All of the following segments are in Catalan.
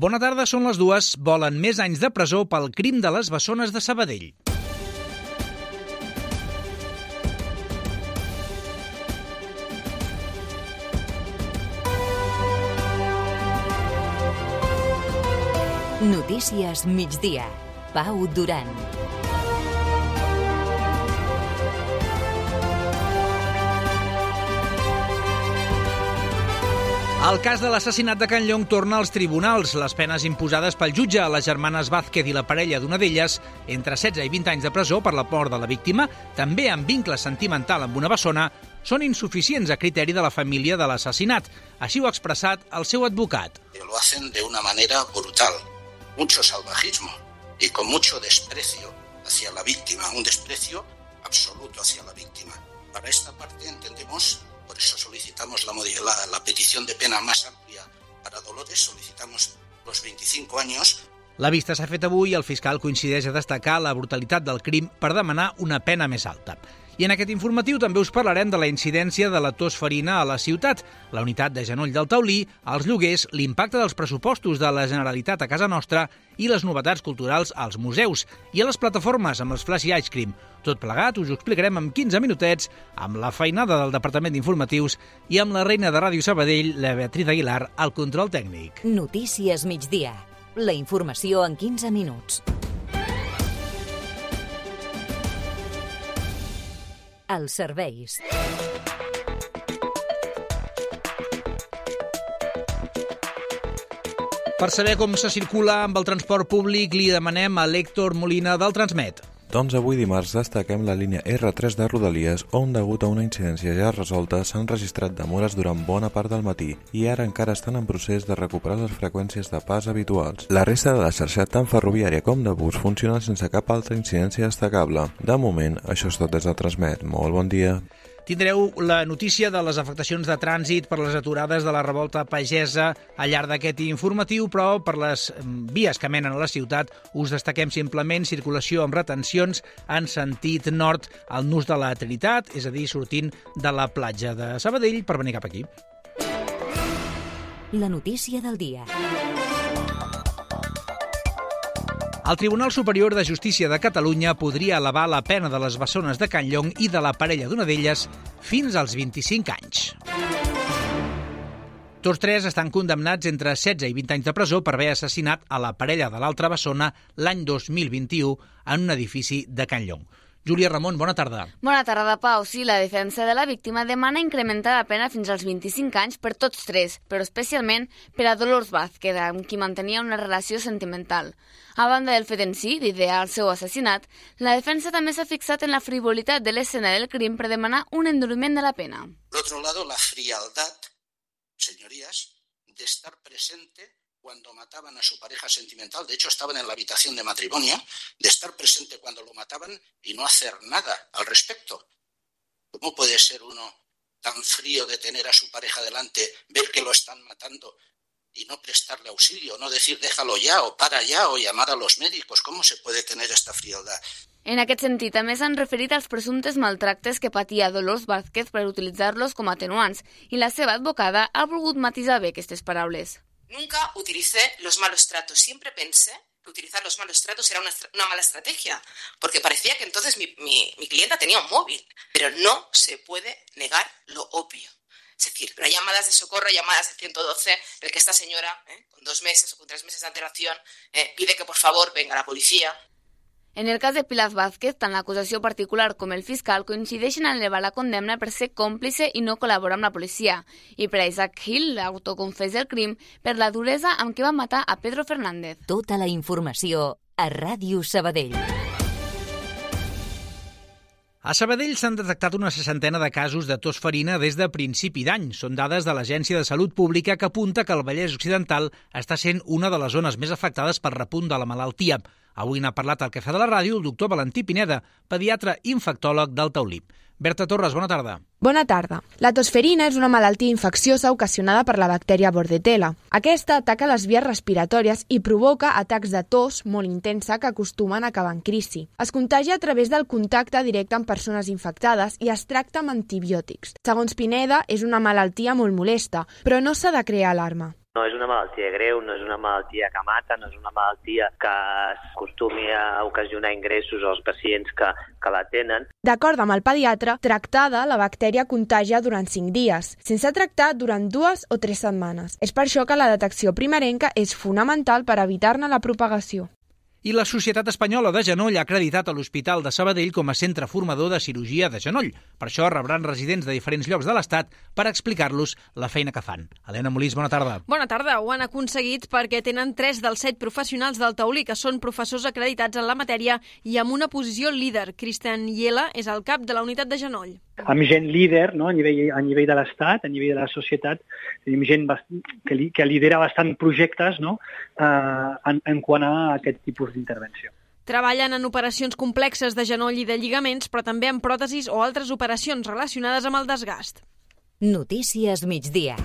Bona tarda, són les dues. Volen més anys de presó pel crim de les bessones de Sabadell. Notícies migdia. Pau Duran. El cas de l'assassinat de Can Llong torna als tribunals. Les penes imposades pel jutge a les germanes Vázquez i la parella d'una d'elles, entre 16 i 20 anys de presó per la mort de la víctima, també amb vincle sentimental amb una bessona, són insuficients a criteri de la família de l'assassinat. Així ho ha expressat el seu advocat. Lo hacen de una manera brutal, mucho salvajismo y con mucho desprecio hacia la víctima, un desprecio absoluto hacia la víctima. Para esta parte entendemos Por eso solicitamos la, petición de pena más amplia para Dolores, solicitamos los 25 años la vista s'ha fet avui i el fiscal coincideix a destacar la brutalitat del crim per demanar una pena més alta. I en aquest informatiu també us parlarem de la incidència de la tos farina a la ciutat, la unitat de genoll del taulí, els lloguers, l'impacte dels pressupostos de la Generalitat a casa nostra i les novetats culturals als museus i a les plataformes amb els Flash i Ice Cream. Tot plegat us ho explicarem en 15 minutets amb la feinada del Departament d'Informatius i amb la reina de Ràdio Sabadell, la Beatriz Aguilar, al control tècnic. Notícies migdia. La informació en 15 minuts. Els serveis. Per saber com se circula amb el transport públic, li demanem a l'Héctor Molina del Transmet. Doncs avui dimarts destaquem la línia R3 de Rodalies, on degut a una incidència ja resolta s'han registrat demores durant bona part del matí i ara encara estan en procés de recuperar les freqüències de pas habituals. La resta de la xarxa tant ferroviària com de bus funciona sense cap altra incidència destacable. De moment, això és tot des del Transmet. Molt bon dia. Tindreu la notícia de les afectacions de trànsit per les aturades de la revolta pagesa al llarg d'aquest informatiu, però per les vies que menen a la ciutat us destaquem simplement circulació amb retencions en sentit nord al nus de la Trinitat, és a dir, sortint de la platja de Sabadell per venir cap aquí. La notícia del dia. El Tribunal Superior de Justícia de Catalunya podria elevar la pena de les bessones de Can Llong i de la parella d'una d'elles fins als 25 anys. Tots tres estan condemnats entre 16 i 20 anys de presó per haver assassinat a la parella de l'altra bessona l'any 2021 en un edifici de Can Llong. Júlia Ramon, bona tarda. Bona tarda, Pau. Sí, la defensa de la víctima demana incrementar la pena fins als 25 anys per tots tres, però especialment per a Dolors Vázquez, amb qui mantenia una relació sentimental. A banda del fet en si, d'idear el seu assassinat, la defensa també s'ha fixat en la frivolitat de l'escena del crim per demanar un enduriment de la pena. Por otro lado, la frialdad, señorías, de estar presente cuando mataban a su pareja sentimental, de hecho estaban en la habitación de matrimonio, de estar presente cuando lo mataban y no hacer nada al respecto. ¿Cómo puede ser uno tan frío de tener a su pareja delante, ver que lo están matando y no prestarle auxilio, no decir déjalo ya o para ya o llamar a los médicos? ¿Cómo se puede tener esta frialdad? En aquest sentit, també s'han referit als presumptes maltractes que patia Dolors Vázquez per utilitzar-los com a atenuants i la seva advocada ha volgut matisar bé aquestes paraules. Nunca utilicé los malos tratos, siempre pensé que utilizar los malos tratos era una, una mala estrategia, porque parecía que entonces mi, mi, mi, clienta tenía un móvil, pero no se puede negar lo obvio. Es decir, las llamadas de socorro, llamadas de 112, el que esta señora, ¿eh? con dos meses o con tres meses de antelación, eh, pide que por favor venga la policía. En el cas de Pilar Vázquez, tant l'acusació particular com el fiscal coincideixen en elevar la condemna per ser còmplice i no col·laborar amb la policia, i per a Isaac Hill, l'autoconfessa el crim, per la duresa amb què va matar a Pedro Fernández. Tota la informació a Ràdio Sabadell. A Sabadell s'han detectat una seixantena de casos de tos farina des de principi d'any. Són dades de l'Agència de Salut Pública que apunta que el Vallès Occidental està sent una de les zones més afectades per repunt de la malaltia. Avui n'ha parlat al Cafè de la Ràdio el doctor Valentí Pineda, pediatre infectòleg del Taulip. Berta Torres, bona tarda. Bona tarda. La tosferina és una malaltia infecciosa ocasionada per la bactèria Bordetella. Aquesta ataca les vies respiratòries i provoca atacs de tos molt intensa que acostumen a acabar en crisi. Es contagia a través del contacte directe amb persones infectades i es tracta amb antibiòtics. Segons Pineda, és una malaltia molt molesta, però no s'ha de crear alarma. No és una malaltia greu, no és una malaltia que mata, no és una malaltia que acostumi a ocasionar ingressos als pacients que, que la tenen. D'acord amb el pediatre, tractada, la bactèria contagia durant 5 dies, sense tractar durant dues o tres setmanes. És per això que la detecció primerenca és fonamental per evitar-ne la propagació. I la Societat Espanyola de Genoll ha acreditat a l'Hospital de Sabadell com a centre formador de cirurgia de genoll. Per això rebran residents de diferents llocs de l'Estat per explicar-los la feina que fan. Helena Molís, bona tarda. Bona tarda. Ho han aconseguit perquè tenen tres dels set professionals del taulí que són professors acreditats en la matèria i amb una posició líder. Cristian Iela és el cap de la unitat de genoll amb gent líder no? a, nivell, a nivell de l'Estat, a nivell de la societat, tenim gent que, li, que lidera bastant projectes no? eh, en, en quant a aquest tipus d'intervenció. Treballen en operacions complexes de genoll i de lligaments, però també en pròtesis o altres operacions relacionades amb el desgast. Notícies migdia.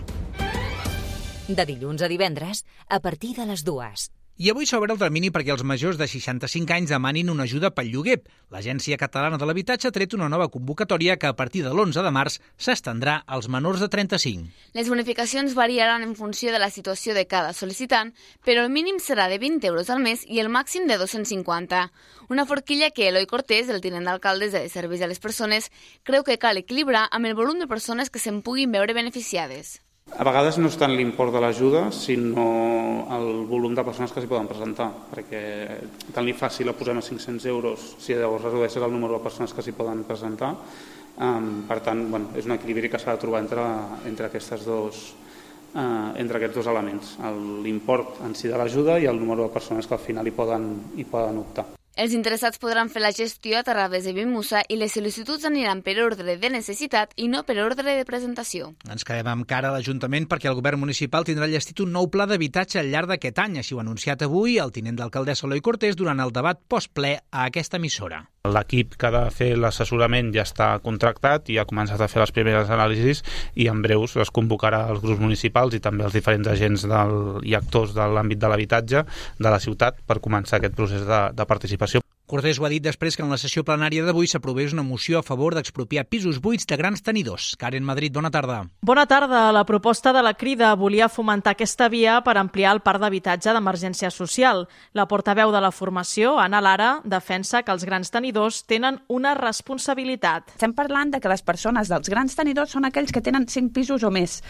De dilluns a divendres, a partir de les dues. I avui s'obre el termini perquè els majors de 65 anys demanin una ajuda pel lloguer. L'Agència Catalana de l'Habitatge ha tret una nova convocatòria que a partir de l'11 de març s'estendrà als menors de 35. Les bonificacions variaran en funció de la situació de cada sol·licitant, però el mínim serà de 20 euros al mes i el màxim de 250. Una forquilla que Eloi Cortés, el tinent d'alcaldes de Serveis a les Persones, creu que cal equilibrar amb el volum de persones que se'n puguin veure beneficiades. A vegades no és tant l'import de l'ajuda, sinó el volum de persones que s'hi poden presentar, perquè tant li si la posem a 500 euros, si llavors redueixes el número de persones que s'hi poden presentar. Um, per tant, bueno, és un equilibri que s'ha de trobar entre, entre, aquestes dos, uh, entre aquests dos elements, l'import en si de l'ajuda i el número de persones que al final hi poden, hi poden optar. Els interessats podran fer la gestió a través de Bimusa i les sol·licituds aniran per ordre de necessitat i no per ordre de presentació. Ens quedem amb cara a l'Ajuntament perquè el govern municipal tindrà llestit un nou pla d'habitatge al llarg d'aquest any. Així ho ha anunciat avui el tinent d'alcaldessa Eloi Cortés durant el debat postple a aquesta emissora. L'equip que ha de fer l'assessorament ja està contractat i ha començat a fer les primeres anàlisis i en breus es convocarà els grups municipals i també els diferents agents del, i actors de l'àmbit de l'habitatge de la ciutat per començar aquest procés de, de participació. Cortés ho ha dit després que en la sessió plenària d'avui s'aprovés una moció a favor d'expropiar pisos buits de grans tenidors. Karen Madrid, bona tarda. Bona tarda. La proposta de la Crida volia fomentar aquesta via per ampliar el parc d'habitatge d'emergència social. La portaveu de la formació, Anna Lara, defensa que els grans tenidors tenen una responsabilitat. Estem parlant de que les persones dels grans tenidors són aquells que tenen 5 pisos o més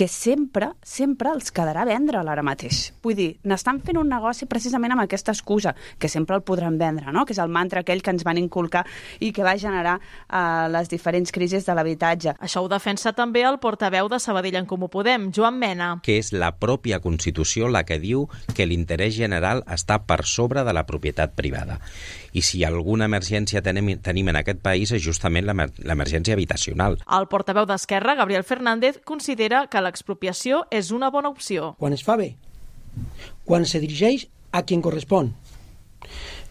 que sempre, sempre els quedarà vendre'l ara mateix. Vull dir, n'estan fent un negoci precisament amb aquesta excusa, que sempre el podran vendre, no? que és el mantra aquell que ens van inculcar i que va generar uh, les diferents crisis de l'habitatge. Això ho defensa també el portaveu de Sabadell en Comú Podem, Joan Mena. Que és la pròpia Constitució la que diu que l'interès general està per sobre de la propietat privada. I si alguna emergència tenim, tenim en aquest país és justament l'emergència habitacional. El portaveu d'Esquerra, Gabriel Fernández, considera que l'expropiació és una bona opció. Quan es fa bé, quan se dirigeix a qui correspon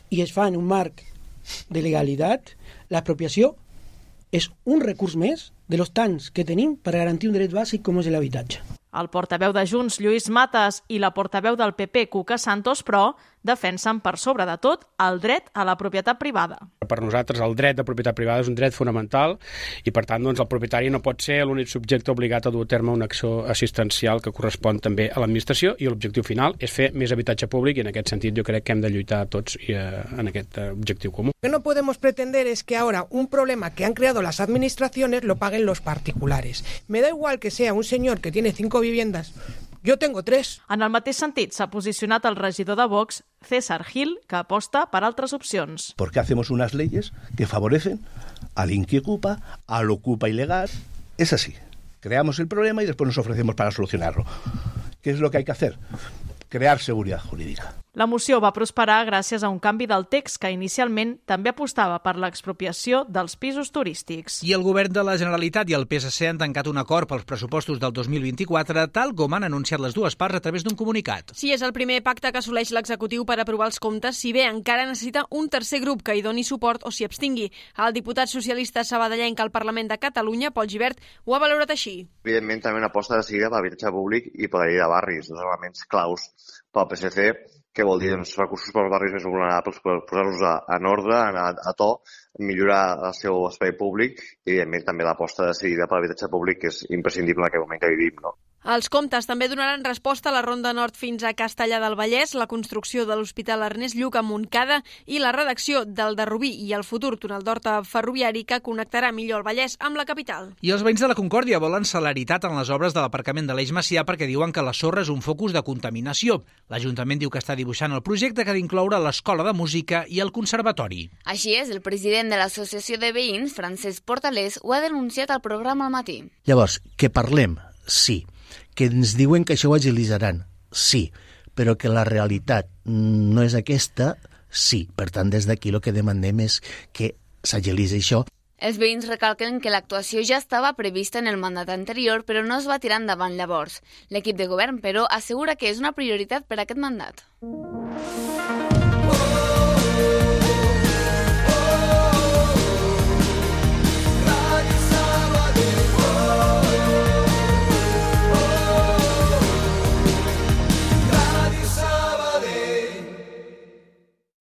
i es fa en un marc de legalitat, l'expropiació és un recurs més de los tants que tenim per garantir un dret bàsic com és l'habitatge. El portaveu de Junts, Lluís Mates, i la portaveu del PP, Cuca Santos, però, defensen per sobre de tot el dret a la propietat privada. Per nosaltres el dret de propietat privada és un dret fonamental i per tant doncs, el propietari no pot ser l'únic subjecte obligat a dur a terme una acció assistencial que correspon també a l'administració i l'objectiu final és fer més habitatge públic i en aquest sentit jo crec que hem de lluitar tots i, eh, en aquest eh, objectiu comú. Lo que no podemos pretender es que ahora un problema que han creado las administraciones lo paguen los particulares. Me da igual que sea un señor que tiene cinco viviendas jo tengo tres. En el mateix sentit s'ha posicionat el regidor de Vox, César Gil, que aposta per altres opcions. ¿Por qué hacemos unas leyes que favorecen al que ocupa, al ocupa ilegal? Es así. Creamos el problema y después nos ofrecemos para solucionarlo. ¿Qué es lo que hay que hacer? Crear seguridad jurídica. La moció va prosperar gràcies a un canvi del text que inicialment també apostava per l'expropiació dels pisos turístics. I el govern de la Generalitat i el PSC han tancat un acord pels pressupostos del 2024, tal com han anunciat les dues parts a través d'un comunicat. Sí, és el primer pacte que assoleix l'executiu per aprovar els comptes, si bé encara necessita un tercer grup que hi doni suport o s'hi abstingui. El diputat socialista sabadellenc al Parlament de Catalunya, Pol Givert, ho ha valorat així. Evidentment, també una aposta decidida per l'habitatge públic i per la llei de barris, dos elements claus pel PSC què vol dir? Doncs recursos per als barris més vulnerables, per posar-los en ordre, a, a to, millorar el seu espai públic i, evidentment, també l'aposta decidida per l'habitatge públic, que és imprescindible en aquest moment que vivim. No? Els comptes també donaran resposta a la Ronda Nord fins a Castellà del Vallès, la construcció de l'Hospital Ernest Lluc a Montcada i la redacció del de Rubí i el futur túnel d'Horta ferroviari que connectarà millor el Vallès amb la capital. I els veïns de la Concòrdia volen celeritat en les obres de l'aparcament de l'Eix Macià perquè diuen que la sorra és un focus de contaminació. L'Ajuntament diu que està dibuixant el projecte que ha d'incloure l'escola de música i el conservatori. Així és, el president de l'Associació de Veïns, Francesc Portalés, ho ha denunciat al programa al matí. Llavors, que parlem? Sí que ens diuen que això ho agilitzaran. Sí, però que la realitat no és aquesta, sí. Per tant, des d'aquí el que demanem és que s'agilitzi això. Els veïns recalquen que l'actuació ja estava prevista en el mandat anterior, però no es va tirar endavant llavors. L'equip de govern, però, assegura que és una prioritat per a aquest mandat.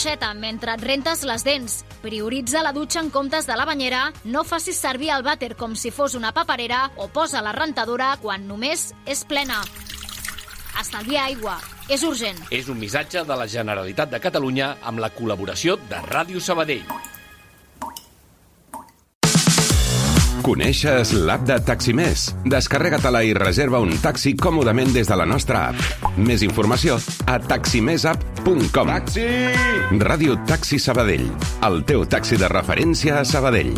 l'aixeta mentre et rentes les dents. Prioritza la dutxa en comptes de la banyera. No facis servir el vàter com si fos una paperera o posa la rentadora quan només és plena. Estalvia aigua. És urgent. És un missatge de la Generalitat de Catalunya amb la col·laboració de Ràdio Sabadell. Coneixes l'app de Taximés? Descarrega-te-la i reserva un taxi còmodament des de la nostra app. Més informació a taximesapp.com. Taxi! Ràdio Taxi Sabadell. El teu taxi de referència a Sabadell.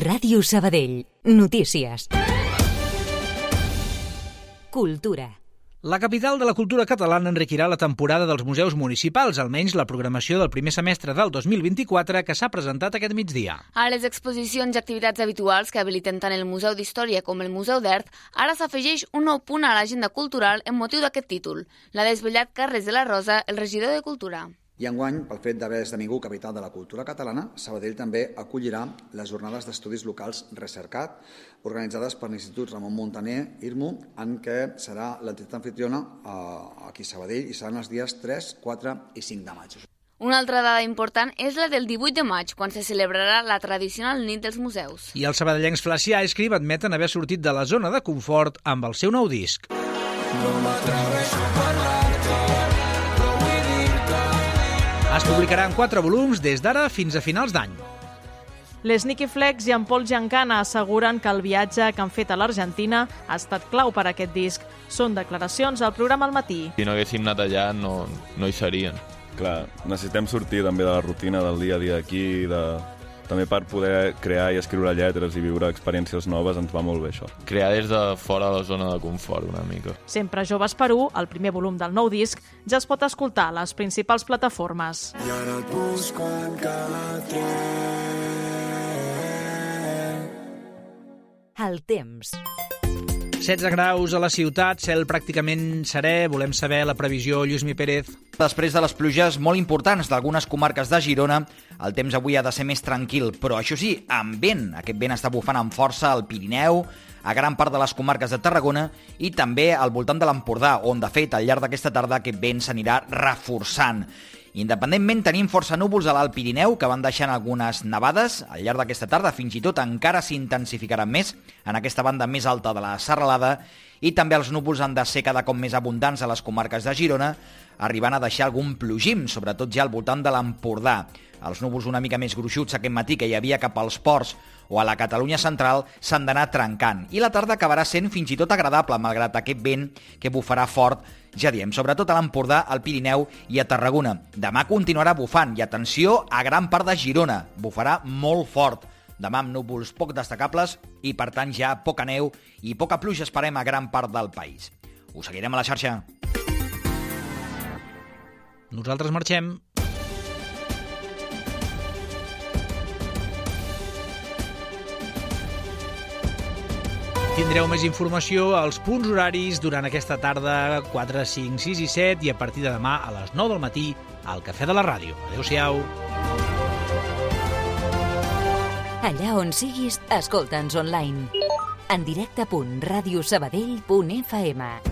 Ràdio Sabadell. Notícies. Cultura. La capital de la cultura catalana enriquirà la temporada dels museus municipals, almenys la programació del primer semestre del 2024 que s'ha presentat aquest migdia. A les exposicions i activitats habituals que habiliten tant el Museu d'Història com el Museu d'Art, ara s'afegeix un nou punt a l'agenda cultural en motiu d'aquest títol. L'ha desvetllat Carles de la Rosa, el regidor de Cultura. I enguany, pel fet d'haver esdevingut capital de la cultura catalana, Sabadell també acollirà les jornades d'estudis locals Recercat, organitzades per l'Institut Ramon Montaner, IRMU, en què serà l'entitat anfitriona eh, aquí a Sabadell i seran els dies 3, 4 i 5 de maig. Una altra dada important és la del 18 de maig, quan se celebrarà la tradicional nit dels museus. I els sabadellencs Flacià i Escrib admeten haver sortit de la zona de confort amb el seu nou disc. No m'atreveixo a parlar-te es publicaran quatre volums des d'ara fins a finals d'any. Les Nicky Flex i en Paul Giancana asseguren que el viatge que han fet a l'Argentina ha estat clau per a aquest disc. Són declaracions al programa al matí. Si no haguéssim anat allà, no, no hi serien. Clar, necessitem sortir també de la rutina del dia a dia aquí, de, també per poder crear i escriure lletres i viure experiències noves ens va molt bé això. Crear des de fora de la zona de confort una mica. Sempre Joves Perú, el primer volum del nou disc, ja es pot escoltar a les principals plataformes. I ara et busco en cada tren. El temps. 16 graus a la ciutat, cel pràcticament serè. Volem saber la previsió, Lluís Mi Pérez. Després de les pluges molt importants d'algunes comarques de Girona, el temps avui ha de ser més tranquil, però això sí, amb vent. Aquest vent està bufant amb força al Pirineu, a gran part de les comarques de Tarragona i també al voltant de l'Empordà, on, de fet, al llarg d'aquesta tarda aquest vent s'anirà reforçant. Independentment, tenim força núvols a l'Alt Pirineu que van deixant algunes nevades. Al llarg d'aquesta tarda, fins i tot encara s'intensificaran més en aquesta banda més alta de la serralada. I també els núvols han de ser cada cop més abundants a les comarques de Girona, arribant a deixar algun plogim, sobretot ja al voltant de l'Empordà. Els núvols una mica més gruixuts aquest matí que hi havia cap als ports o a la Catalunya central s'han d'anar trencant. I la tarda acabarà sent fins i tot agradable, malgrat aquest vent que bufarà fort ja diem, sobretot a l'Empordà, al Pirineu i a Tarragona. Demà continuarà bufant i atenció a gran part de Girona. Bufarà molt fort. Demà amb núvols poc destacables i, per tant, ja poca neu i poca pluja esperem a gran part del país. Us seguirem a la xarxa. Nosaltres marxem. Tindreu més informació als punts horaris durant aquesta tarda 4, 5, 6 i 7 i a partir de demà a les 9 del matí al Cafè de la Ràdio. Adéu-siau. Allà on siguis, escolta'ns online. En directe.radiosabadell.fm